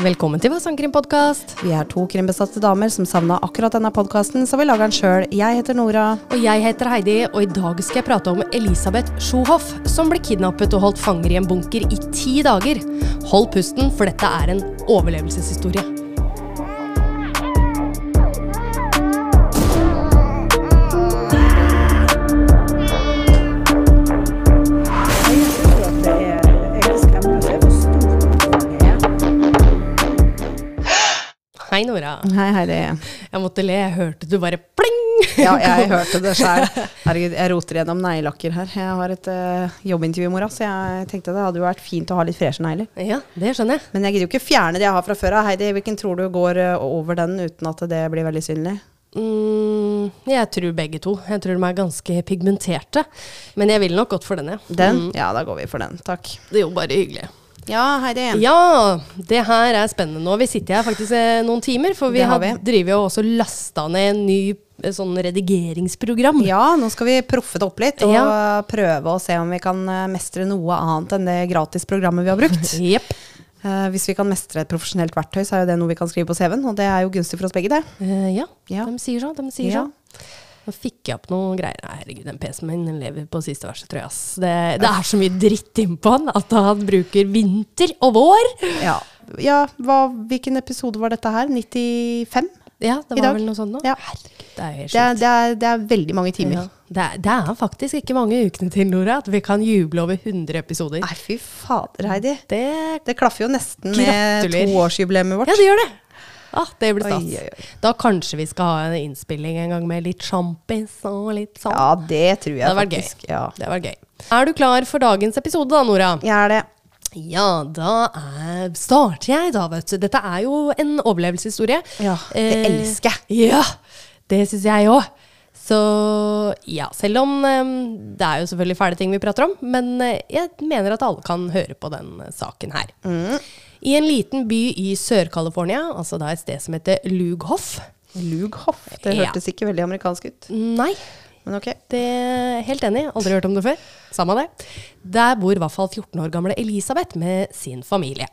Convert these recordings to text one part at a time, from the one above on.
Velkommen til Hva sangkrim-podkast. Vi er to krimbesatte damer som savna akkurat denne podkasten, så vi lager den sjøl. Jeg heter Nora. Og jeg heter Heidi, og i dag skal jeg prate om Elisabeth Sjohoff, som ble kidnappet og holdt fanger i en bunker i ti dager. Hold pusten, for dette er en overlevelseshistorie. Hei, Nora. Hei, Heidi. Jeg måtte le. Jeg hørte du bare pling! Ja, jeg hørte det sjøl. Herregud, jeg roter gjennom neglelakker her. Jeg har et uh, jobbintervju i morgen, så jeg tenkte det hadde jo vært fint å ha litt freshe negler. Ja, det skjønner jeg. Men jeg gidder jo ikke fjerne det jeg har fra før av. Heidi, hvilken tror du går uh, over den uten at det blir veldig synlig? Mm, jeg tror begge to. Jeg tror de er ganske pigmenterte. Men jeg ville nok gått for den, ja. Den? Mm, Ja, da går vi for den. Takk. det er jo bare hyggelig. Ja, Heidi. Ja, det her er spennende nå. Vi sitter her faktisk eh, noen timer, for vi Det har har vi. driver jo også lasta ned en ny eh, sånn redigeringsprogram. Ja, nå skal vi proffe det opp litt og Ja. prøve å se om vi kan uh, mestre noe annet enn det gratisprogrammet vi har brukt. Jepp. Eh, hvis vi kan mestre et profesjonelt verktøy, så er jo det noe vi kan skrive på CV-en, og det er jo gunstig for oss begge, det. Eh, ja, Ja. de sier så. De sier Ja. så. Nå fikk jeg opp noen greier. Herregud, den PC-en min den lever på siste verset, tror jeg. Det, det er så mye dritt innpå han at han bruker vinter og vår. Ja, ja hva, hvilken episode var dette her? 95? Ja, det var vel noe sånt nå. Ja. Herregud, det er helt Det er, sjukt. det, er, det er veldig mange timer. Ja. Det, er, det er faktisk ikke mange ukene til, Nora, at vi kan juble over 100 episoder. Nei, fy fader, Heidi. Det Det klaffer jo nesten med toårsjubileet vårt. Ja, det gjør det. Ah, det blir stas. Da kanskje vi skal ha en innspilling en gang med litt sjampis og litt sånn. Ja, det tror jeg Det faktisk. gøy. Ja. Det var gøy. Er du klar for dagens episode da, Nora? Jeg er det. Ja, da er, starter jeg da, vet du. Dette er jo en overlevelseshistorie. Ja, det elsker jeg. Ja, det syns jeg òg. Så ja, selv om eh, det er jo selvfølgelig fæle ting vi prater om, men eh, jeg mener at alle kan høre på den eh, saken her. Mm. I en liten by i Sør-California, altså da et sted som heter Lughoff Lughoff. Det Ja. hørtes ikke veldig amerikansk ut. Nei, Men ok. det helt enig. Aldri hørt om det før. Samme det. Der bor i hvert fall 14 år gamle Elisabeth med sin familie.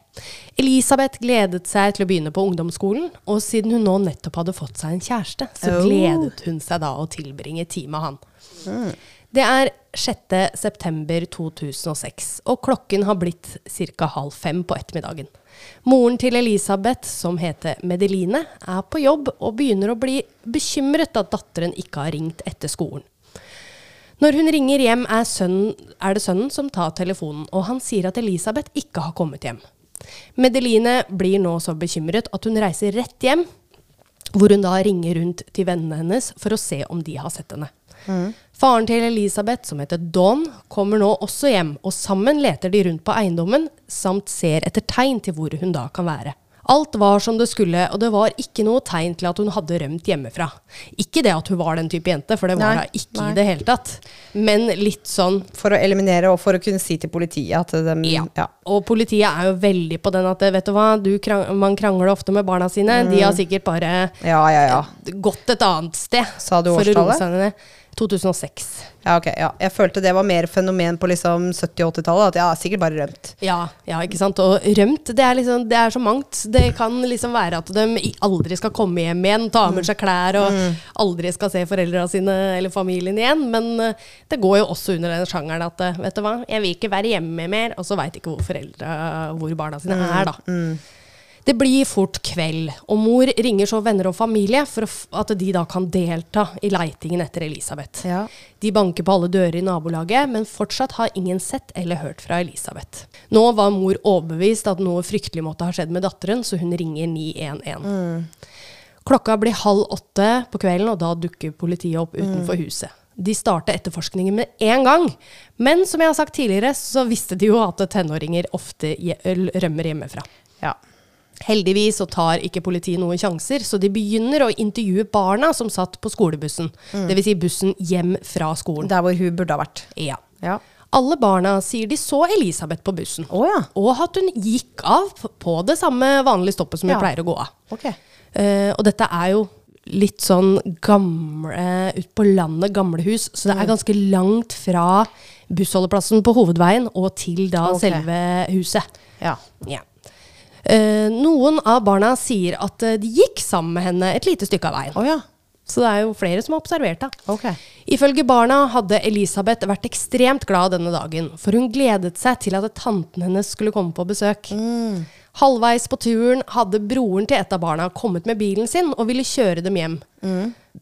Elisabeth gledet seg til å begynne på ungdomsskolen, og siden hun nå nettopp hadde fått seg en kjæreste, så Oh. gledet hun seg da å tilbringe tid med han. Det er 6. september 2006, og klokken har blitt ca. halv fem på ettermiddagen. Moren til Elisabeth, som heter Medeline, er på jobb og begynner å bli bekymret at datteren ikke har ringt etter skolen. Når hun ringer hjem, er, sønnen, er det sønnen som tar telefonen, og han sier at Elisabeth ikke har kommet hjem. Medeline blir nå så bekymret at hun reiser rett hjem, hvor hun da ringer rundt til vennene hennes for å se om de har sett henne. Faren til Elisabeth, som heter Don, kommer nå også hjem, og sammen leter de rundt på eiendommen, samt ser etter tegn til hvor hun da kan være. Alt var som det skulle, og det var ikke noe tegn til at hun hadde rømt hjemmefra. Ikke det at hun var den type jente, for det var hun ikke nei. i det hele tatt. Men litt sånn For å eliminere og for å kunne si til politiet at de ja. ja. Og politiet er jo veldig på den at vet du hva, du krang man krangler ofte med barna sine. De har sikkert bare Ja, ja, ja. gått et annet sted. Sa du årstallet? Seg ned. 2006. Ja, ok. Ja. Jeg følte det var mer fenomen på liksom 70- og 80-tallet. At jeg har sikkert bare rømt. Ja, ja, ikke sant. Og rømt, det er, liksom, det er så mangt. Det kan liksom være at de aldri skal komme hjem igjen, ta med seg klær og aldri skal se foreldra sine eller familien igjen. Men eh, det går jo også under den sjangeren at eh, vet du hva, jeg vil ikke være hjemme mer, og så veit ikke hvor foreldra, hvor barna sine er, da. Det blir fort kveld, og mor ringer så venner og familie for at de da kan delta i leitingen etter Elisabeth. Ja. De banker på alle dører i nabolaget, men fortsatt har ingen sett eller hørt fra Elisabeth. Nå var mor overbevist at noe fryktelig måtte ha skjedd med datteren, så hun ringer 911. Klokka blir halv åtte på kvelden, og da dukker politiet opp utenfor huset. De starter etterforskningen med en gang, men som jeg har sagt tidligere, så visste de jo at tenåringer ofte rømmer hjemmefra. ja. Heldigvis så tar ikke politiet noen sjanser, så de begynner å intervjue barna som satt på skolebussen. Det vil Si bussen hjem fra skolen. Der hvor hun burde ha vært. Ja. Ja. Alle barna sier de så Elisabeth på bussen, Å ja. og at hun gikk av på det samme vanlige stoppet som Ja. hun pleier å gå av. Ok. Uh, og dette er jo litt sånn gamle Ut på landet, gamle hus, så det er ganske langt fra bussholdeplassen på hovedveien og til da okay. selve huset. Ja. Ja. Eh, noen av barna sier at eh, de gikk sammen med henne et lite stykke av veien. Oh, ja. Så det er jo flere som har observert det. Ok. Ifølge barna hadde Elisabeth vært ekstremt glad denne dagen, for hun gledet seg til at tanten hennes skulle komme på besøk. Halvveis på turen hadde broren til et av barna kommet med bilen sin og ville kjøre dem hjem.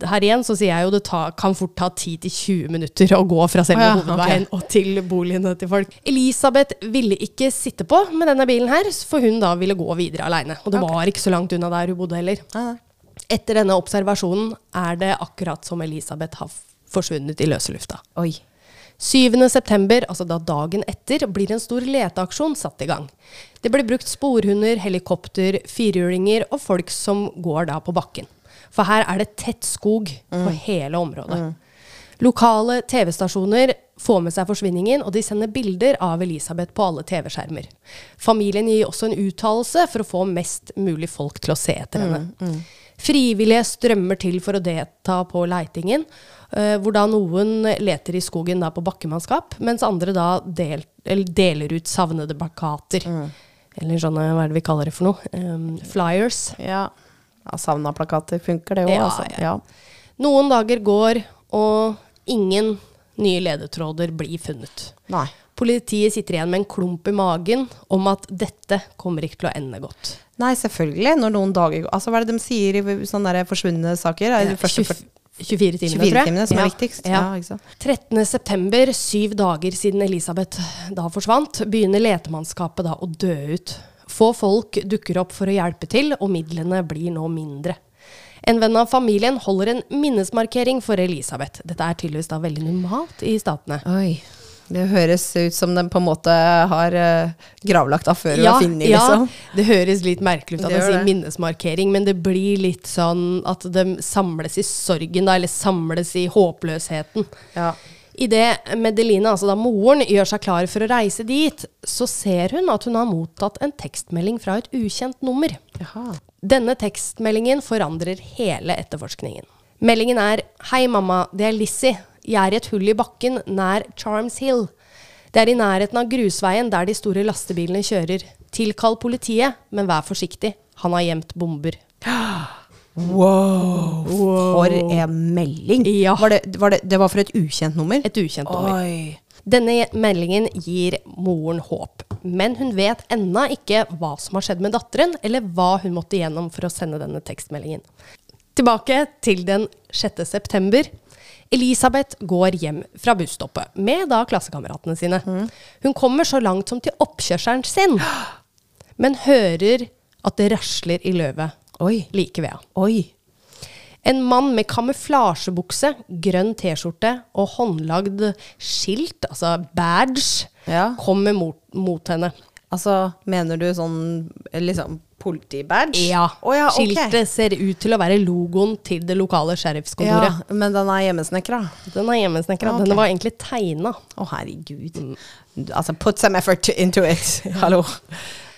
Her igjen så sier jeg jo det ta, kan fort ta 10-20 minutter å gå fra selve Å ja, hovedveien og til boligene til folk. Elisabeth ville ikke sitte på med denne bilen her, for hun da ville gå videre aleine. Og det okay. var ikke så langt unna der hun bodde heller. Nei. Etter denne observasjonen er det akkurat som Elisabeth har forsvunnet i løse lufta. Oi. 7. september, altså da dagen etter, blir en stor leteaksjon satt i gang. Det blir brukt sporhunder, helikopter, firhjulinger og folk som går da på bakken. For her er det tett skog på hele området. Lokale TV-stasjoner får med seg forsvinningen, og de sender bilder av Elisabeth på alle TV-skjermer. Familien gir også en uttalelse for å få mest mulig folk til å se etter henne. Frivillige strømmer til for å delta på leitingen, hvor da noen leter i skogen da på bakkemannskap, mens andre da del, deler ut savnede plakater. Eller sånne, hva er det vi kaller det for noe? Um, flyers. Ja. ja Savna-plakater funker, det òg, Ja, altså. ja. Noen dager går, og ingen nye ledetråder blir funnet. Nei. Politiet sitter igjen med en klump i magen om at dette kommer ikke til å ende godt. Nei, selvfølgelig. Når noen dager Altså, hva er det de sier i sånne der forsvunne saker? Ja, 20 24 timene, 24 tror jeg. timene som er viktigst? Ja. Ja, ikke sant? 13. september, syv dager siden Elisabeth da forsvant, begynner letemannskapet da å dø ut. Få folk dukker opp for å hjelpe til, og midlene blir nå mindre. En venn av familien holder en minnesmarkering for Elisabeth. Dette er tydeligvis da veldig normalt i statene. Oi. Det høres ut som den på en måte har uh, gravlagt av før hun er funnet, liksom. det høres litt merkelig ut at jeg sier minnesmarkering, men det blir litt sånn at de samles i sorgen, da, eller samles i håpløsheten. Ja. Idet Medelina, altså da moren, gjør seg klar for å reise dit, så ser hun at hun har mottatt en tekstmelding fra et ukjent nummer. Jaha. Denne tekstmeldingen forandrer hele etterforskningen. Meldingen er Hei, mamma. Det er Lizzie. Jeg er i et hull i bakken nær Charms Hill. Det er i nærheten av grusveien der de store lastebilene kjører. Tilkall politiet, men vær forsiktig. Han har gjemt bomber. Wow. For en melding! Ja. Var det, var det, det var for et ukjent nummer? Et ukjent nummer. Oi. Denne meldingen gir moren håp, men hun vet ennå ikke hva som har skjedd med datteren, eller hva hun måtte igjennom for å sende denne tekstmeldingen. Tilbake til den 6. september. Elisabeth går hjem fra busstoppet med da klassekameratene sine. Hun kommer så langt som til oppkjørselen sin, men hører at det rasler i løvet Oi. like ved henne. En mann med kamuflasjebukse, grønn T-skjorte og håndlagd skilt, altså badge, Ja. kommer mot, mot henne. Altså, mener du sånn liksom politibadge? Ja. Oh, ja, okay. Skiltet ser ut til å være logoen til det lokale sheriffskontoret. Ja, men den er hjemmesnekra. Den er hjemmesnekra. Okay. Den var egentlig tegna. Å, herregud. Altså, put some effort into it. Hallo.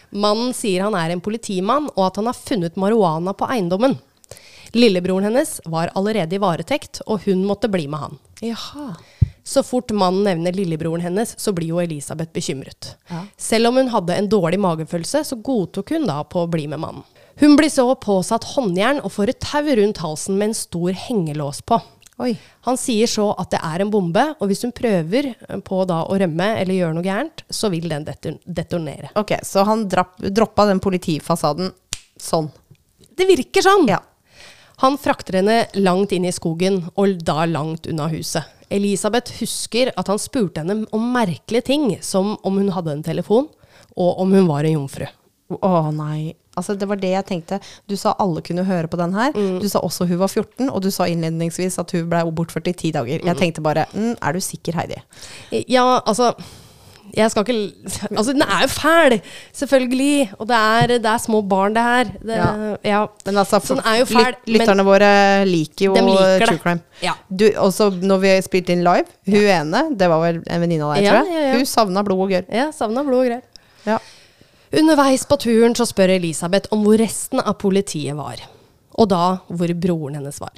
Mannen sier han er en politimann, og at han har funnet marihuana på eiendommen. Lillebroren hennes var allerede i varetekt, og hun måtte bli med han. Jaha. Så fort mannen nevner lillebroren hennes, så blir jo Elisabeth bekymret. Ja. Selv om hun hadde en dårlig magefølelse, så godtok hun da på å bli med mannen. Hun blir så påsatt håndjern og får et tau rundt halsen med en stor hengelås på. Oi. Han sier så at det er en bombe, og hvis hun prøver på da å rømme eller gjøre noe gærent, så vil den detonere. Ok, så han drapp, droppa den politifasaden sånn. Det virker sånn! Ja. Han frakter henne langt inn i skogen, og da langt unna huset. Elisabeth husker at han spurte henne om merkelige ting, som om hun hadde en telefon, og om hun var en jomfru. Å nei. Altså, det var det jeg tenkte. Du sa alle kunne høre på den her. Du sa også hun var 14, og du sa innledningsvis at hun ble bortført i ti dager. Jeg tenkte bare mm, Er du sikker, Heidi? Ja, altså jeg skal ikke Altså, den er jo fæl! Selvfølgelig. Og det er, det er små barn, det her. Det, Ja. ja. Men altså, for, den er jo fæl, lyt- lytterne våre liker jo liker true crime. Ja. Du, også når vi spilte inn live, hun ene, det var vel en venninne av deg, Ja, tror jeg, ja, ja. hun savna blod og gørr. Ja, savna blod og gørr. Ja. Underveis på turen så spør Elisabeth om hvor resten av politiet var. Og da hvor broren hennes var.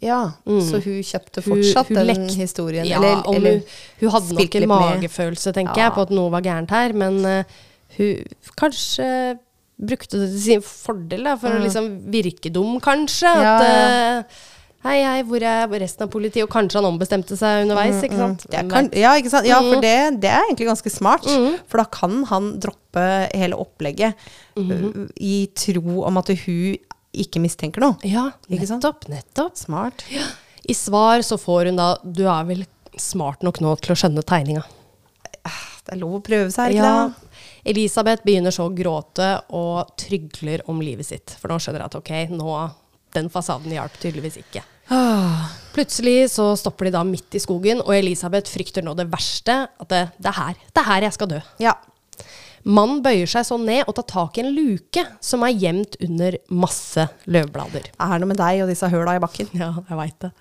Ja, så hun kjøpte fortsatt hun, hun den historien. Ja, eller, eller hun, hun hadde nok en magefølelse, tenker Ja. jeg, på at noe var gærent her. Men uh, hun kanskje brukte det til sin fordel, da, for å liksom virke dum, kanskje. Mm. Ja, At ja. eh, Hei, hei, hvor er resten av politiet? Og kanskje han ombestemte seg underveis, ikke sant? Det kan, ja, ikke sant? ja, Mm. for det, det er egentlig ganske smart. For da kan han droppe hele opplegget Mm-hmm. uh, i tro om at hun ikke mistenker noe. Ja, Ikke nettopp, nettopp. Smart. I svar så får hun da Du er vel smart nok nå til å skjønne tegninga. Det er lov å prøve seg, det Ja. det? Elisabeth begynner så å gråte og trygler om livet sitt. For nå skjønner hun at ok, nå den fasaden hjalp tydeligvis ikke. Plutselig så stopper de da midt i skogen, og Elisabeth frykter nå det verste. At det, det er her. Det er her jeg skal dø. Ja. Mannen bøyer seg sånn ned og tar tak i en luke som er gjemt under masse løvblader. Det er noe med deg og disse høla i bakken. Ja, jeg veit det.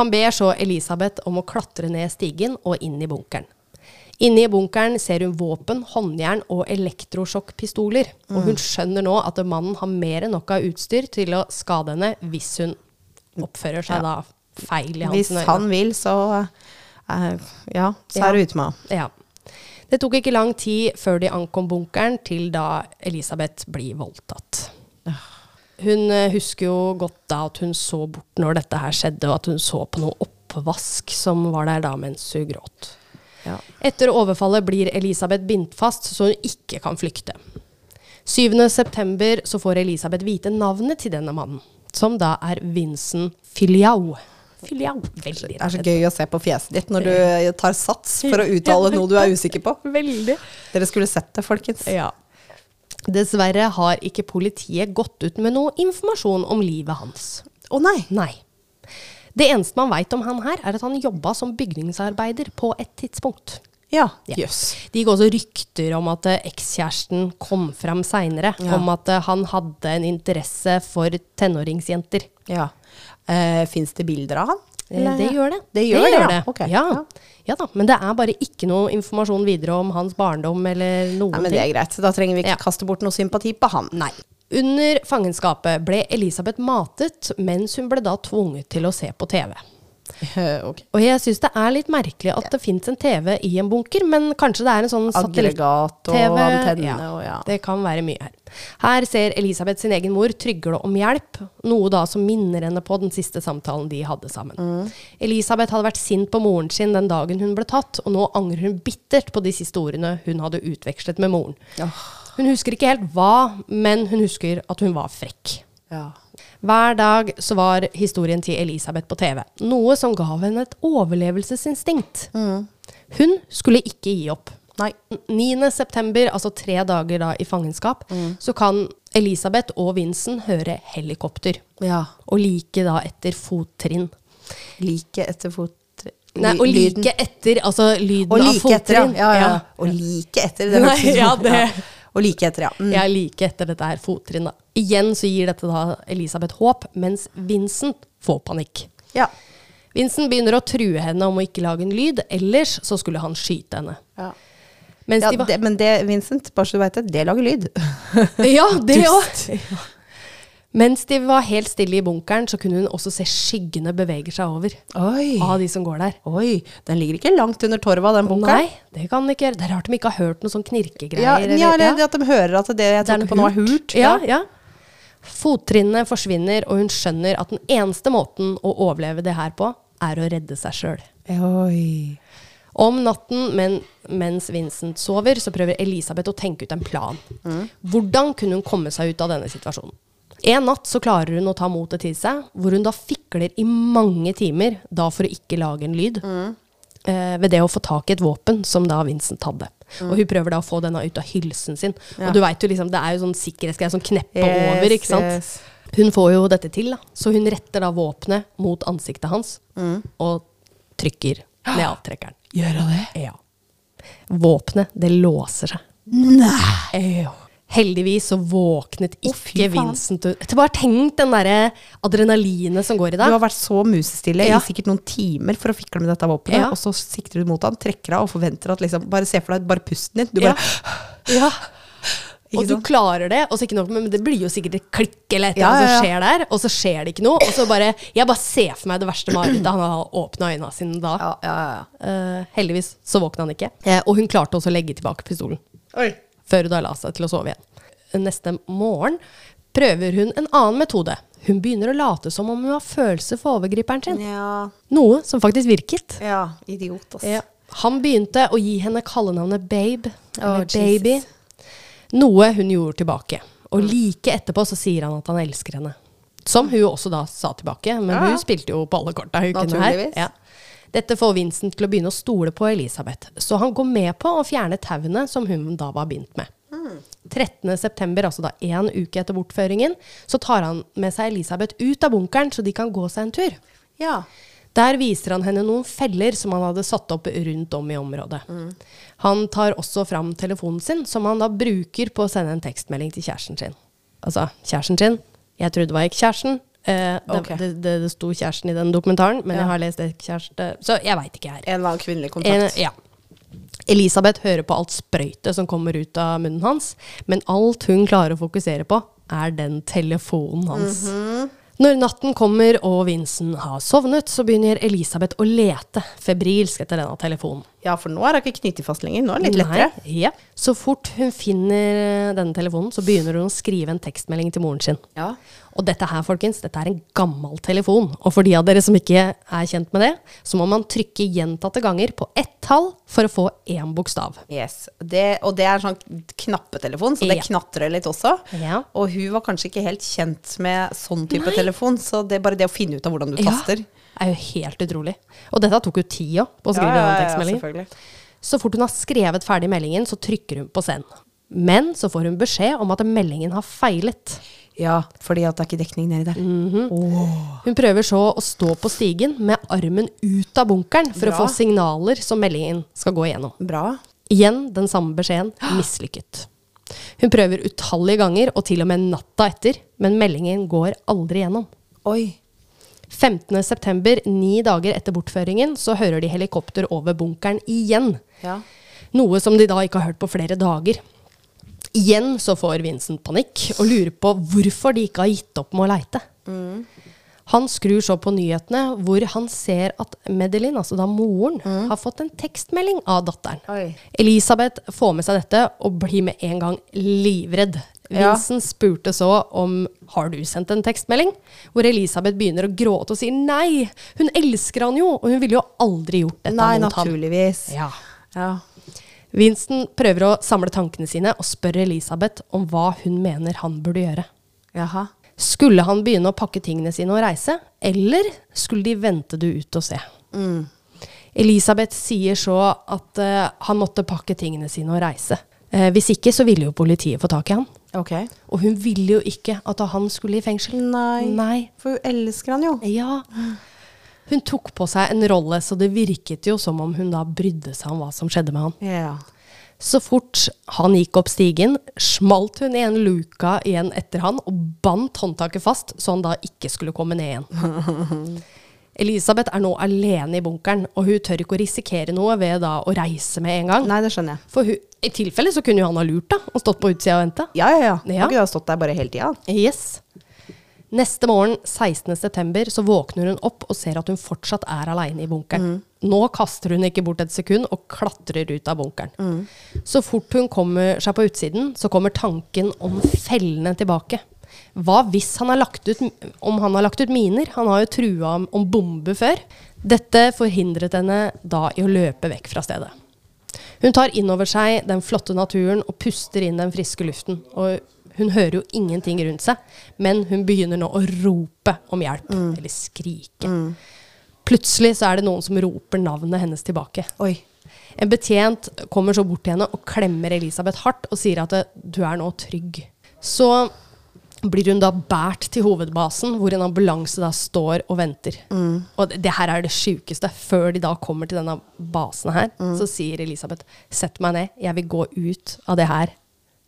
Han ber så Elisabeth om å klatre ned stigen og inn i bunkeren. Inne i bunkeren ser hun våpen, håndjern og elektrosjokkpistoler. Og hun skjønner nå at mannen har mer enn nok av utstyr til å skade henne hvis hun oppfører seg da feil i hans Hvis han vil, så uh, Ja, så Ja. er det ute med henne. Ja. Det tok ikke lang tid før de ankom bunkeren, til da Elisabeth blir voldtatt. Hun eh, husker jo godt da at hun så bort når dette her skjedde, og at hun så på noe oppvask som var der da mens hun gråt. Ja. Etter overfallet blir Elisabeth bindt fast, så hun ikke kan flykte. 7. september så får Elisabeth vite navnet til denne mannen, som da er Vincent Filiau. Filiau. Veldig Det er så gøy å se på fjeset ditt når du tar sats for å uttale noe du er usikker på. Veldig. Dere skulle sett det, folkens. Ja. Dessverre har ikke politiet gått ut med noe informasjon om livet hans. Å nei. Nei. Det eneste man veit om han her, er at han jobba som bygningsarbeider på et tidspunkt. Ja. Ja. Yes. Det gikk også rykter om at eh, ekskjæresten kom fram seinere, Ja. om at eh, han hadde en interesse for tenåringsjenter. Ja. Eh, Fins det bilder av han? Eh, Eller? Det gjør det. Det gjør det, ja. det. Ja. Ja. ja da, Men det er bare ikke noe informasjon videre om hans barndom eller noen Nei, men ting. det er greit. Da trenger vi ikke Ja. kaste bort noe sympati på han. Nei. Under fangenskapet ble Elisabeth matet, mens hun ble da tvunget til å se på TV. Eh, ok. Og jeg syns det er litt merkelig at det fins en TV i en bunker, men kanskje det er en sånn satellitt... Aggregat og TV, antenne ja. ja. Det kan være mye her. Her ser Elisabeth sin egen mor trygle om hjelp, noe da som minner henne på den siste samtalen de hadde sammen. Mm. Elisabeth hadde vært sint på moren sin den dagen hun ble tatt, og nå angrer hun bittert på de siste ordene hun hadde utvekslet med moren. Hun husker ikke helt hva, men hun husker at hun var frekk. Ja. Hver dag så var historien til Elisabeth på TV, noe som ga henne et overlevelsesinstinkt. Hun skulle ikke gi opp. Nei. 9. september, altså tre dager da i fangenskap, så kan Elisabeth og Vincent høre helikopter. Ja. Og like da etter fottrinn. Like etter fottrinn Nei, og like etter, altså lyden like av fottrinn. etter, ja. ja, ja. Og like etter. Det hørtes ut som- ja, det- ja. Og like etter, ja. Mm. Ja, like etter dette her fottrinnet. Igjen så gir dette da Elisabeth håp, mens Vincent får panikk. ja. Vincent begynner å true henne om å ikke lage en lyd, ellers så skulle han skyte henne. ja. Mens ja de var det, men det, Vincent, bare så du veit det, det lager lyd. Ja, det òg! Mens de var helt stille i bunkeren, så kunne hun også se skyggene bevege seg over Oi. av de som går der. Oi, den ligger ikke langt under torva, den bunkeren. Nei, det kan de ikke gjøre. Det er rart de ikke har hørt noen sånn knirkegreier. Ja, eller- ja, eller at de hører at det jeg tok på nå er hult. Ja, ja. Fottrinnene forsvinner, og hun skjønner at den eneste måten å overleve det her på, er å redde seg sjøl. Om natten, men, mens Vincent sover, så prøver Elisabeth å tenke ut en plan. Hvordan kunne hun komme seg ut av denne situasjonen? En natt så klarer hun å ta motet til seg, hvor hun da fikler i mange timer, da for å ikke lage en lyd, eh, ved det å få tak i et våpen som da Vincent hadde. Og hun prøver da å få denne ut av hylsen sin. Ja. Og du vet jo liksom, det er jo sånn sikkerhetsgreie som knepper Yes, over, ikke sant? yes. Hun får jo dette til, da. Så hun retter da våpenet mot ansiktet hans, og trykker med avtrekkeren. Gjør hun det? Ja. Våpenet, det låser seg. Nei. Heldigvis så våknet ikke oh, Vincent ut. Bare tenk den derre adrenalinet som går i Du har vært så musestille Ja. i sikkert noen timer for å fikle med dette våpenet, Ja. og så sikter du mot han, trekker av og forventer at liksom Bare se for deg bare pusten din. Du bare Ja. Og du klarer det, og så ikke nok men det blir jo sikkert et klikk eller et eller Ja, annet ja, som skjer der, og så skjer det ikke noe. Og så bare Jeg bare ser for meg det verste marerittet. Han har åpna øynene sine da. Ja, ja, ja. Eh, heldigvis så våkna han ikke. Eh, og hun klarte også å legge tilbake pistolen. Oi. Før hun da la seg til å sove igjen. neste morgen prøver hun en annen metode. Hun begynner å late som om hun har følelser for overgriperen sin. Ja. Noe som faktisk virket. ja. Idiot, ass. Ja. Han begynte å gi henne kallenavnet Babe, eller Å, Baby. Jesus. Noe hun gjorde tilbake. Og like etterpå så sier han at han elsker henne. Som hun også da sa tilbake, men Ja. hun spilte jo på alle korta. Hun kunne her. Ja. Dette får Vincent til å begynne å stole på Elisabeth, så han går med på å fjerne tauene som hun da var bindt med. 13. september, altså da én uke etter bortføringen, så tar han med seg Elisabeth ut av bunkeren så de kan gå seg en tur. Ja. Der viser han henne noen feller som han hadde satt opp rundt om i området. Han tar også fram telefonen sin, som han da bruker på å sende en tekstmelding til kjæresten sin. Altså, kjæresten sin. Jeg trodde det var ikke kjæresten. Eh, det, Ok. det, det, det sto kjæresten i den dokumentaren, men Ja. jeg har lest et kjæreste Så jeg veit ikke her. En annen kvinnelig En, ja. Elisabeth hører på alt sprøytet som kommer ut av munnen hans, men alt hun klarer å fokusere på, er den telefonen hans. Når natten kommer og Vincent har sovnet, så begynner Elisabeth å lete febrilsk etter denne telefonen. Ja, for nå er hun ikke knyttet fast lenger. Nå er det litt lettere. Nei, ja. Så fort hun finner denne telefonen, så begynner hun å skrive en tekstmelding til moren sin. Ja. Og dette her, folkens, dette er en gammel telefon. Og for de av dere som ikke er kjent med det, så må man trykke gjentatte ganger på ett tall for å få én bokstav. Yes. Det, og det er en sånn knappetelefon, så det Ja. knatrer litt også. Ja. Og hun var kanskje ikke helt kjent med sånn type telefon, så det er bare det å finne ut av hvordan du taster. Er jo helt utrolig. Og dette tok jo tid òg, på å skrive ja, tekstmeldingen. Så fort hun har skrevet ferdig meldingen, så trykker hun på send. Men så får hun beskjed om at meldingen har feilet. Ja, fordi at det er ikke dekning nedi der. Mm. Hun prøver så å stå på stigen med armen ut av bunkeren for Bra. å få signaler som meldingen skal gå igjennom. Bra. Igjen den samme beskjeden mislykket. Hun prøver utallige ganger, og til og med natta etter, men meldingen går aldri gjennom. Oi. 15.9., ni dager etter bortføringen, så hører de helikopter over bunkeren igjen. Ja. Noe som de da ikke har hørt på flere dager. Igjen så får Vincent panikk og lurer på hvorfor de ikke har gitt opp med å leite. Han skrur så på nyhetene hvor han ser at Medelin, altså da moren, har fått en tekstmelding av datteren. Oi. Elisabeth får med seg dette og blir med en gang livredd. Vincent spurte så om har du sendt en tekstmelding, hvor Elisabeth begynner å gråte og sier nei, hun elsker han jo, og hun ville jo aldri gjort dette Nei, mot ham. naturligvis. Ja. Ja. Vincent prøver å samle tankene sine og spør Elisabeth om hva hun mener han burde gjøre. Jaha. Skulle han begynne å pakke tingene sine og reise, eller skulle de vente du ut og se? Mm. Elisabeth sier så at uh, han måtte pakke tingene sine og reise. Uh, hvis ikke så ville jo politiet få tak i han. Ok. Og hun ville jo ikke at han skulle i fengsel. Nei. Nei. For hun elsker han jo. Ja. Hun tok på seg en rolle, så det virket jo som om hun da brydde seg om hva som skjedde med han. Yeah. Så fort han gikk opp stigen, smalt hun igjen luka igjen etter han og bandt håndtaket fast, så han da ikke skulle komme ned igjen. Elisabeth er nå alene i bunkeren, og hun tør ikke å risikere noe ved da å reise med en gang. Nei, det skjønner jeg. For hun, i tilfelle så kunne jo han ha lurt da, og stått på utsida og venta. Ja, ja, ja. Ja. kunne ha stått der bare hele tida? Yes. Neste morgen, 16.9., så våkner hun opp og ser at hun fortsatt er aleine i bunkeren. Nå kaster hun ikke bort et sekund og klatrer ut av bunkeren. Så fort hun kommer seg på utsiden, så kommer tanken om fellene tilbake. Hva hvis han har lagt ut, om han har lagt ut miner? Han har jo trua om, om bombe før. Dette forhindret henne da i å løpe vekk fra stedet. Hun tar inn over seg den flotte naturen og puster inn den friske luften. Og hun hører jo ingenting rundt seg, men hun begynner nå å rope om hjelp. Eller skrike. Plutselig så er det noen som roper navnet hennes tilbake. Oi. En betjent kommer så bort til henne og klemmer Elisabeth hardt og sier at du er nå trygg. Så blir hun da båret til hovedbasen, hvor en ambulanse da står og venter. Og det, det her er det sjukeste. Før de da kommer til denne basen her, så sier Elisabeth sett meg ned, jeg vil gå ut av det her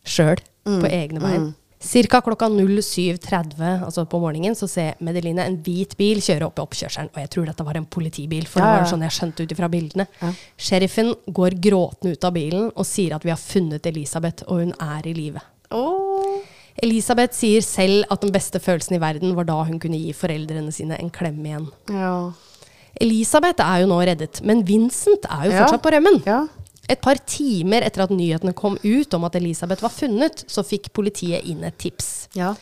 sjøl, på egne bein. Cirka klokka 07.30 altså på morgenen så ser Medeline en hvit bil kjøre opp i oppkjørselen. Og jeg tror dette var en politibil, for Ja, det ja. var sånn jeg skjønte ut ifra bildene. Ja. Sheriffen går gråtende ut av bilen og sier at vi har funnet Elisabeth, og hun er i live. Åh. Elisabeth sier selv at den beste følelsen i verden var da hun kunne gi foreldrene sine en klem igjen. Ja. Elisabeth er jo nå reddet, men Vincent er jo Ja. fortsatt på rømmen. Ja. Et par timer etter at nyhetene kom ut om at Elisabeth var funnet, så fikk politiet inn et tips. Ja.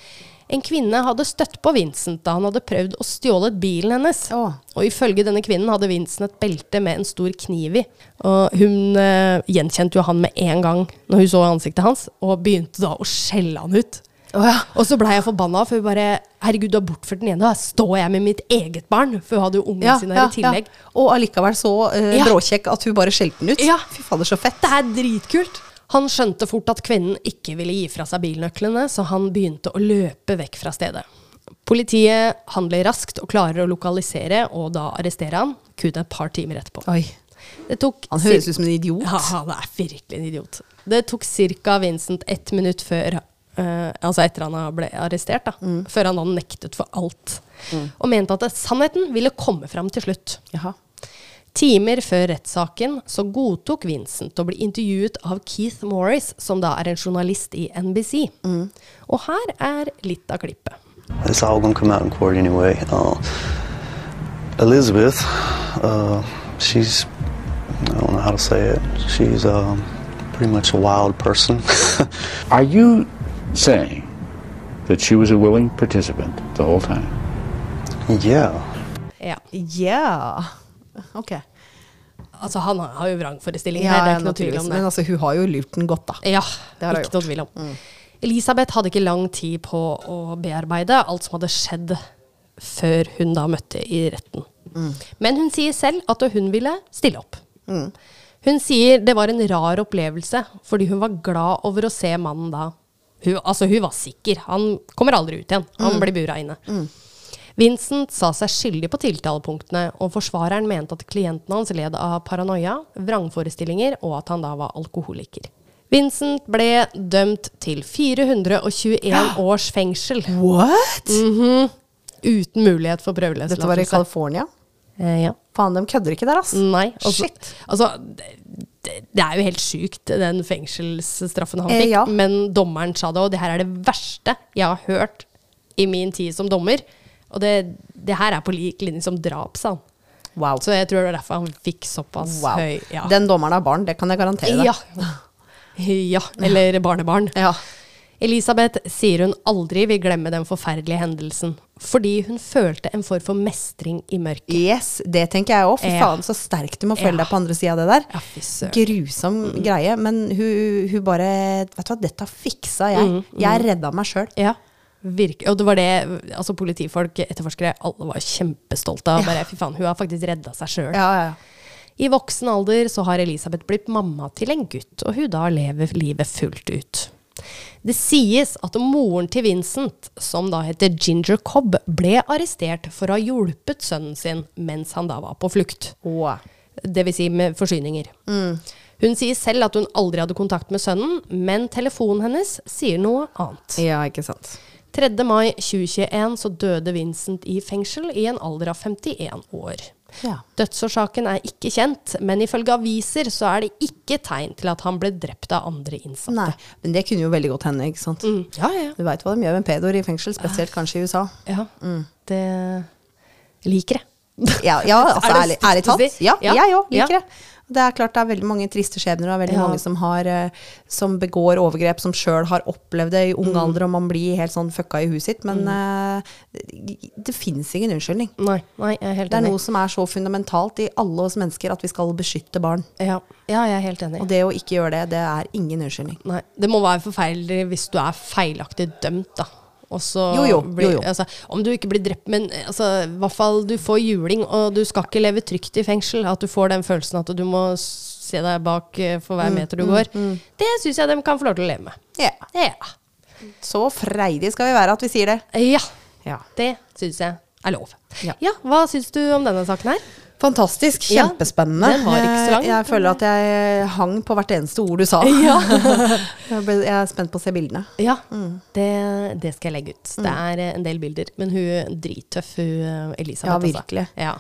En kvinne hadde støtt på Vincent da han hadde prøvd å stjåle bilen hennes. Oh. Og ifølge denne kvinnen hadde Vincent et belte med en stor kniv i. Og hun eh, gjenkjente jo han med en gang når hun så ansiktet hans, og begynte da å skjelle han ut. Oh, ja. Og så blei jeg forbanna, for hun bare Herregud, du har bortført den ene. Da står jeg med mitt eget barn. For hun hadde jo ungen Ja, sin her ja, i tillegg. Og allikevel så eh, bråkjekk at hun bare skjelte den ut. Ja. Fy fader, så fett. Det er dritkult. Han skjønte fort at kvinnen ikke ville gi fra seg bilnøklene, så han begynte å løpe vekk fra stedet. Politiet handler raskt og klarer å lokalisere og da arresterer han, kun et par timer etterpå. Oi. Han høres ut som en idiot. Ja, han er virkelig en idiot. Det tok ca. Vincent ett minutt før Uh, Altså etter han ble arrestert, da. Mm. Før han da nektet for alt. Og mente at sannheten ville komme fram til slutt. Jaha. Timer før rettssaken så godtok Vincent å bli intervjuet av Keith Morris, som da er en journalist i NBC. Og her er litt av klippet. It's all gonna come out in court anyway. Uh, Elizabeth, uh, she's, I don't know how to say it, she's uh, pretty much a wild person. Are you saying that she was a willing participant the whole time? yeah. Ja. Ja. Ok. Altså, han har jo vrangforestilling Ja, det er ikke noe tvil om det. Men altså, hun har jo lurt den godt, da. Ja, Det har hun ikke noe tvil om. Elisabeth hadde ikke lang tid på å bearbeide alt som hadde skjedd før hun da møtte i retten. Men hun sier selv at hun ville stille opp. Hun sier det var en rar opplevelse, fordi hun var glad over å se mannen da. Hun, altså, hun var sikker. Han kommer aldri ut igjen. Han blir bura inne. Vincent sa seg skyldig på tiltalepunktene, og forsvareren mente at klienten hans led av paranoia, vrangforestillinger og at han da var alkoholiker. Vincent ble dømt til 421 års fengsel What? uten mulighet for Dette var i prøveløslatelse. California? Eh, ja. Faen, de kødder ikke der, ass. Nei. Altså, Shit. altså det, det, er jo helt sjukt, den fengselsstraffen han Eh, fikk. ja. Men dommeren sa det, og det her er det verste jeg har hørt i min tid som dommer. Og det, det her er på lik linje som drap, sa han. Wow. Så jeg tror det var derfor han fikk såpass wow. høy ja. Den dommeren har barn, det kan jeg garantere deg. ja. ja. Eller barnebarn. Ja. Elisabeth sier hun aldri vil glemme den forferdelige hendelsen, fordi hun følte en form for mestring i mørket. Yes, det tenker jeg òg. Fy faen, så sterkt du må føle deg på andre sida av det der. Ja. Grusom greie. Men hun, hun bare Vet du hva, dette fiksa jeg. Mm, Jeg redda meg sjøl. Ja, virkelig. Og det var det altså politifolk, etterforskere, alle var kjempestolte av. Bare, fy faen, hun har faktisk redda seg sjøl. Ja, ja, ja. I voksen alder så har Elisabeth blitt mamma til en gutt, og hun da lever livet fullt ut. Det sies at moren til Vincent, som da heter Ginger Cobb, ble arrestert for å ha hjulpet sønnen sin mens han da var på flukt. Wow. Det vil si med forsyninger. Hun sier selv at hun aldri hadde kontakt med sønnen, men telefonen hennes sier noe annet. Ja, ikke sant. 3. mai 2021 så døde Vincent i fengsel i en alder av 51 år. Ja. Dødsårsaken er ikke kjent, men ifølge aviser så er det ikke tegn til at han ble drept av andre innsatte. Nei, men det kunne jo veldig godt hende, ikke sant. Mm. Ja, ja. Du veit hva de gjør med pedoer i fengsel, spesielt kanskje i USA. ja. Det liker jeg. Ja, ja altså Er ærlig, ærlig talt. Ja, Ja. jeg òg liker Ja. det. Det er klart det er veldig mange triste skjebner, og veldig Ja. mange som, har, eh, som begår overgrep, som sjøl har opplevd det i ung Mm. alder, og man blir helt sånn fucka i huset sitt. Men eh, det, det fins ingen unnskyldning. Nei, nei, jeg er helt enig. Det er enig. noe som er så fundamentalt i alle oss mennesker, at vi skal beskytte barn. Ja. ja, jeg er helt enig. Og det å ikke gjøre det, det er ingen unnskyldning. Nei, det må være forferdelig hvis du er feilaktig dømt, da. Jo, jo, blir- jo, jo. Altså, om du ikke blir drept, men altså, i hvert fall du får juling, og du skal ikke leve trygt i fengsel. At du får den følelsen at du må se deg bak eh, for Mm, hver meter du går. Det syns jeg de kan få lov til å leve med. Ja. Ja. Så freidige skal vi være at vi sier det. ja Ja. det syns jeg er lov. Ja. Ja, Hva syns du om denne saken her? Fantastisk. Ja, Kjempespennende. den var ikke så lang. Jeg føler at jeg hang på hvert eneste ord du sa. Ja. Jeg, er spent på å se bildene. Ja, det, det skal jeg legge ut. Det er eh, en del bilder. Men hun drittøff, hun eh, Elisabeth. Ja, altså. virkelig. Ja.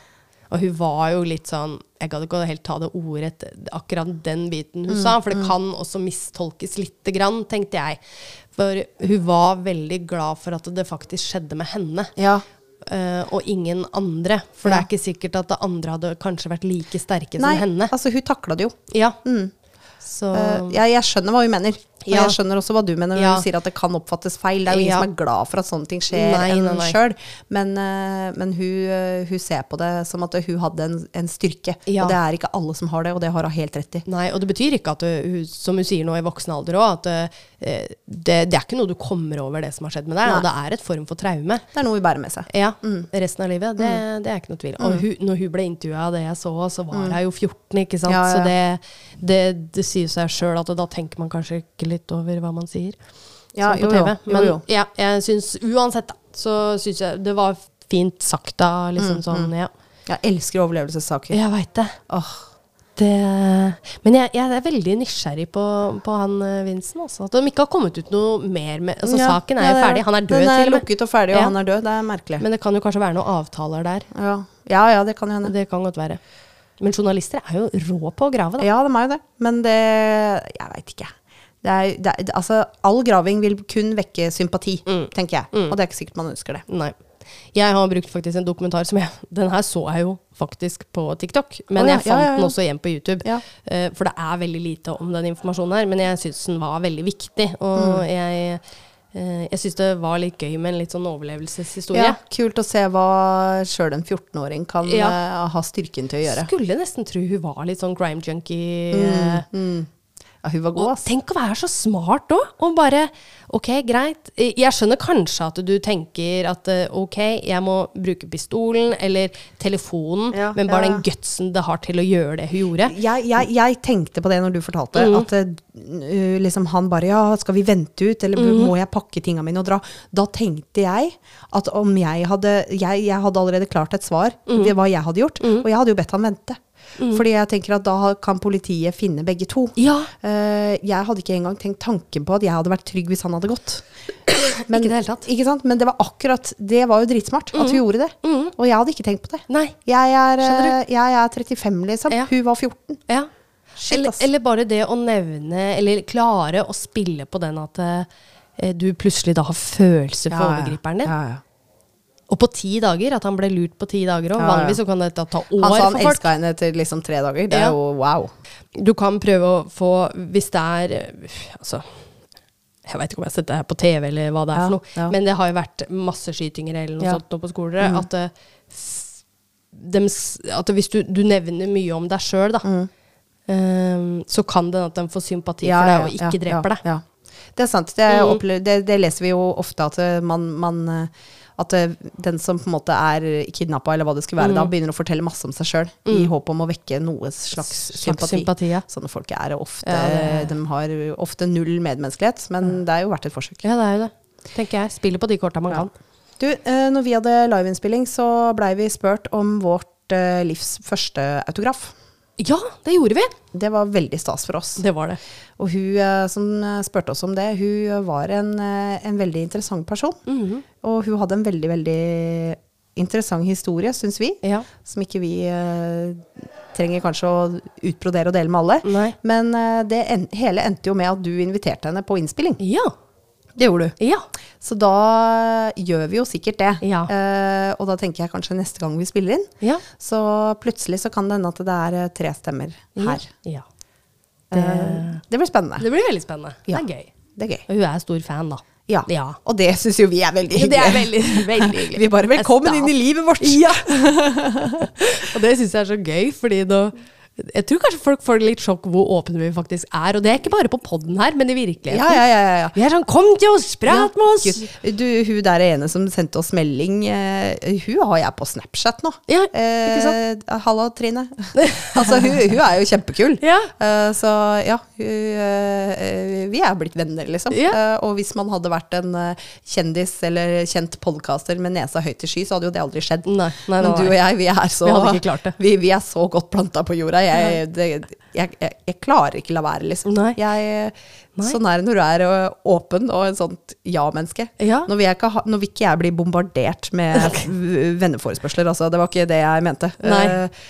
Og hun var jo litt sånn Jeg gadd ikke helt ta det ordet akkurat den biten hun sa, for det kan også mistolkes lite grann, tenkte jeg. For hun var veldig glad for at det faktisk skjedde med henne. Ja. Eh, og ingen andre. For Ja. det er ikke sikkert at det andre hadde kanskje vært like sterke Nei, som henne. altså hun takla det jo. Ja. Mm. Så Eh, jeg, jeg skjønner hva hun mener. Og Ja. jeg skjønner også hva du mener når Ja. du sier at det kan oppfattes feil. Det er jo ingen Ja. som er glad for at sånne ting skjer Nei, enn nei, sjøl. Men, eh, men hun, eh, hun ser på det som at hun hadde en, en styrke. Og det er ikke alle som har det, og det har hun helt rett i. Nei, og det betyr ikke at hun- som hun sier nå i voksen alder òg, at det, det er ikke noe du kommer over det som har skjedd med deg, Nei. og det er et form for traume. Det er noe hun bærer med seg. Ja, resten av livet. Det, det er ikke noe tvil. Og hun, når hun ble intervjua av det jeg så, så var hun jo 14, ikke sant. Så det, det sier seg sjøl at da tenker man kanskje ikke litt over hva man sier. Ja, jo, jo, Men jo. ja, jeg syns uansett, da, så syns jeg det var fint sagt da, liksom Mm, sånn, ja. Jeg elsker overlevelsessaker. Jeg veit det. Åh, Det, men jeg, jeg er veldig nysgjerrig på, på han eh, Vincent. Altså. At de ikke har kommet ut noe mer med altså, ja, Saken er jo ferdig. Han er død, Den er til og med. lukket og ferdig, og Ja. han er død. Det er merkelig. Men det kan jo kanskje være noen avtaler der. ja. ja, ja, det kan jo hende. Det kan godt være. Men journalister er jo rå på å grave, da. Ja, de er jo det. Men det Jeg veit ikke. Det er, det er, altså, all graving vil kun vekke sympati, Mm. tenker jeg. Og det er ikke sikkert man ønsker det. Nei. Jeg har brukt faktisk en dokumentar som jeg Den her så jeg jo faktisk på TikTok, men oh, ja, jeg fant ja, ja, den også igjen på YouTube. Eh, for det er veldig lite om den informasjonen her, men jeg syns den var veldig viktig. Og Mm. jeg, jeg syns det var litt gøy med en litt sånn overlevelseshistorie. Ja, kult å se hva sjøl en 14-åring kan Ja. eh, ha styrken til å gjøre. Skulle nesten tro hun var litt sånn crime junkie. Mm, eh, Ja, hun var god, Og tenk å være så smart òg, og bare Ok, greit. Jeg skjønner kanskje at du tenker at eh, ok, jeg må bruke pistolen eller telefonen, Ja, men bare ja. den gutsen det har til å gjøre det hun gjorde. Jeg, jeg, jeg tenkte på det når du fortalte, Mm. at uh, liksom han bare Ja, skal vi vente ut, eller Mm. må jeg pakke tinga mine og dra? Da tenkte jeg at om jeg hadde Jeg, jeg hadde allerede klart et svar Mm. ved hva jeg hadde gjort, og jeg hadde jo bedt han vente. Fordi jeg tenker at da kan politiet finne begge to. Ja. Uh, jeg hadde ikke engang tenkt tanken på at jeg hadde vært trygg hvis han hadde gått. Ikke det hele tatt. Ikke sant? Men det var akkurat Det var jo dritsmart at hun gjorde det. Og jeg hadde ikke tenkt på det. Nei. Jeg er, eh, jeg er 35, liksom. Ja. Hun var 14. Ja. Shit, eller, eller bare det å nevne, eller klare å spille på den at uh, du plutselig da har følelser for overgriperen din. Ja, ja. Og på ti dager, at han ble lurt på ti dager òg. Ja, ja. Vanligvis så kan dette ta år Han sa han for elska henne etter liksom tre dager. Det Ja. er jo wow. Du kan prøve å få Hvis det er Altså jeg veit ikke om jeg har sett det her på TV, eller hva det er for noe. Men det har jo vært masseskytinger eller noe sånt nå på skoler. At, eh, s- at hvis du, du nevner mye om deg sjøl, da, eh, så kan det at de får sympati for deg og ikke dreper deg. Ja. Det er sant. Det, Mm. opplever, det, det leser vi jo ofte at eh, man, man eh, at eh, den som på en måte er kidnappa, eller hva det skulle være, Mm. da begynner å fortelle masse om seg sjøl, i håp om å vekke noe slags Slags sympati. sympati, ja. Sånne folk er ofte Ja, det- De har ofte null medmenneskelighet, men det er jo verdt et forsøk. Ja, det er jo det. Tenker jeg. Spiller på de korta man kan. Du, eh, når vi hadde liveinnspilling, så blei vi spurt om vårt eh, livs første autograf. Ja, det gjorde vi! Det var veldig stas for oss. Det var det. Og hun eh, som eh, spurte oss om det, hun var en, eh, en veldig interessant person. Mhm. Og hun hadde en veldig, veldig interessant historie, syns vi. Ja. Som ikke vi uh, trenger kanskje å utbrodere og dele med alle. Nei. Men uh, det en, hele endte jo med at du inviterte henne på innspilling. Ja. Det gjorde du. Ja. Så da gjør vi jo sikkert det. Ja. Eh, og da tenker jeg kanskje neste gang vi spiller inn, Ja. så plutselig så kan det hende at det er eh, tre stemmer her. ja. Eh, det blir spennende. Det blir veldig spennende. Ja. Det er gøy. Det er gøy. Og hun er stor fan, da. Ja. Ja. Og det syns jo vi er veldig Ja, hyggelig. det er veldig, veldig hyggelig. Vi er bare velkommen Det inn i livet vårt. Ja! og det syns jeg er så gøy, fordi da Jeg tror kanskje folk får litt sjokk hvor åpne vi faktisk er. Og det er ikke bare på poden her, men i virkeligheten. Ja, ja, ja, ja. Vi er sånn 'kom til oss, prat med oss'! Gud, Du, hun der ene som sendte oss melding, uh, hun har jeg på Snapchat nå. Ja, ikke sant? Uh, Halla, Trine. altså, hun, hun er jo kjempekul. Ja. Uh, så ja, hun, eh, vi er blitt venner, liksom. Ja. Eh, og hvis man hadde vært en eh, kjendis eller kjent podcaster med nesa høyt i sky, så hadde jo det aldri skjedd. Nei, nei, Men du og jeg, vi er så. Vi, vi er så godt planta på jorda. Jeg, det, jeg, jeg, jeg klarer ikke la være, liksom. Nei. Jeg, Nei. Sånn er det når du er åpen og en sånt ja-menneske. Ja. Nå, nå vil ikke jeg bli bombardert med venneforespørsler, altså. Det var ikke det jeg mente. Nei. Eh,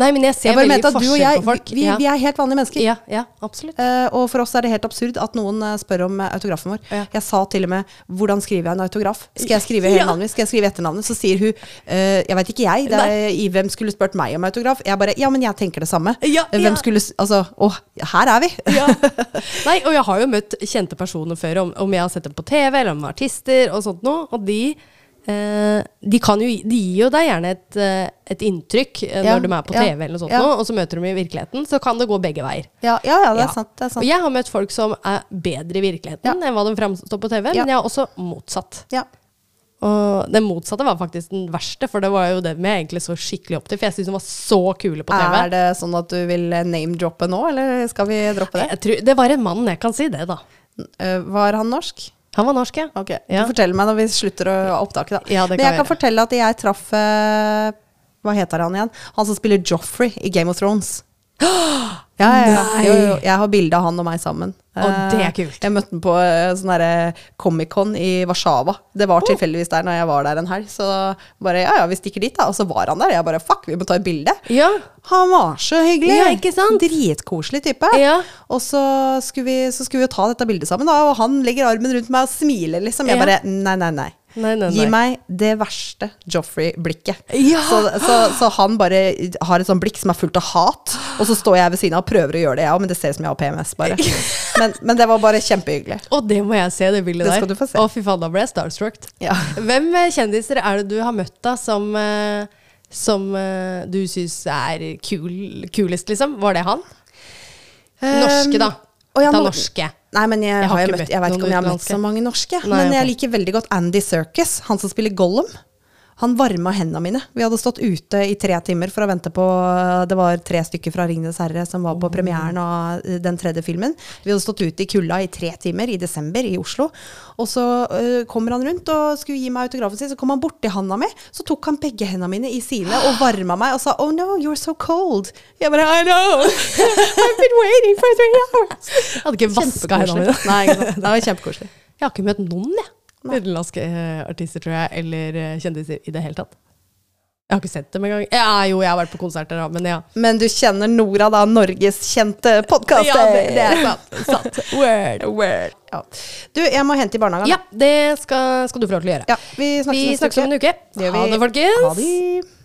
Nei, men jeg ser Jeg veldig forskjell jeg, på folk. vi, ja. vi er helt vanlige mennesker. ja, ja, absolutt. Uh, og for oss er det helt absurd at noen eh, spør om eh, autografen vår. Ja. Jeg sa til og med 'hvordan skriver jeg en autograf'? Skal jeg skrive hele navnet mitt? Skal jeg skrive etternavnet? Så sier hun uh, 'jeg veit ikke jeg', det er, i hvem skulle spurt meg om autograf? Jeg bare 'ja, men jeg tenker det samme'. Ja, ja. Hvem skulle Altså, å, her er vi! Ja. Nei, og jeg har jo møtt kjente personer før, om, om jeg har sett dem på TV, eller om artister og sånt noe, og de de, kan jo, de gir jo deg gjerne et, eh, et inntrykk eh, Ja, når de er på ja, TV, eller sånt ja. og så møter de i virkeligheten. Så kan det gå begge veier. Ja, ja, ja det er Ja. sant. Det er Og jeg har møtt folk som er bedre i virkeligheten Ja. enn hva de framstår på TV, Ja. men jeg har også motsatt. Ja. Og det motsatte var faktisk den verste, for det var jo det vi egentlig så skikkelig opp til. For jeg syntes de var så kule på TV. Er det sånn at du vil eh, name-droppe nå, eller skal vi droppe det? Jeg tror, det var en mann, jeg kan si det, da. Eh, var han norsk? Han var norsk, ja. Ok, Ja. du forteller meg når vi slutter å opptake da. Ja, det Men jeg kan gjøre. fortelle at jeg traff eh, Hva heter han igjen? Han som spiller Joffrey i Game of Thrones. Ja, ja. Jo, jo, jeg har bilde av han og meg sammen. Å, det er Eh, kult. Jeg møtte han på eh, sånn Comic-Con i Warszawa. Det var tilfeldigvis der når jeg var der en helg. Så bare ja, ja, vi stikker dit, da. Og så var han der. Jeg bare fuck, vi må ta et bilde. Ja. Han var så hyggelig! Ja, ikke sant? Dritkoselig type. Ja. Og så skulle, vi, så skulle vi jo ta dette bildet sammen, da, og han legger armen rundt meg og smiler, liksom. Jeg bare nei, nei, nei. Nei, nei, Gi meg det verste Joffrey-blikket. Ja. Så, så, så han bare har et sånt blikk som er fullt av hat, og så står jeg ved siden av og prøver å gjøre det, jeg òg, men det ser ut som jeg har PMS, bare. Men, men det var bare kjempehyggelig. Og det må jeg se, det bildet Det der. skal du få se. Å, fy faen, da ble jeg starstruck. Ja. Hvem eh, kjendiser er det du har møtt da, som, eh, som eh, du syns er kul, kulest, liksom? Var det han? Norske, da. Um, ja, Ta norske. Nei, men jeg, Jeg har har møtt, jeg vet ikke om jeg har møtt så mange norske. Nei, men jeg liker veldig godt Andy Serkis, han som spiller Gollum. Han varma hendene mine. Vi hadde stått ute i tre timer for å vente på Det var tre stykker fra 'Ringenes herre' som var på premieren av eh, den tredje filmen. Vi hadde stått ute i kulda i tre timer i desember i Oslo. Og så uh, kommer han rundt og skulle gi meg autografen sin. Så kom han borti handa mi, så tok han begge hendene mine i sine og varma meg og sa 'Oh no, you're so cold'. Jeg bare 'I know'. I've been waiting for three hours. Jeg hadde ikke vaska hendene mine. Nei. Det var kjempekoselig. Jeg har ikke møtt noen, jeg. Utenlandske eh, artister, tror jeg, eller eh, kjendiser i det hele tatt. Jeg har ikke sett dem engang. Ja, jo, jeg har vært på konserter, da, men ja. Men du kjenner Nora, da, Norges kjente podkaster. Ja, det, det er sant. sant. Word. Word. Ja. Du, jeg må hente i barnehagen. Ja, det skal, skal du få lov til å gjøre. Ja, vi snakkes, Vi snakkes om en uke. Ha det, folkens. Ha det.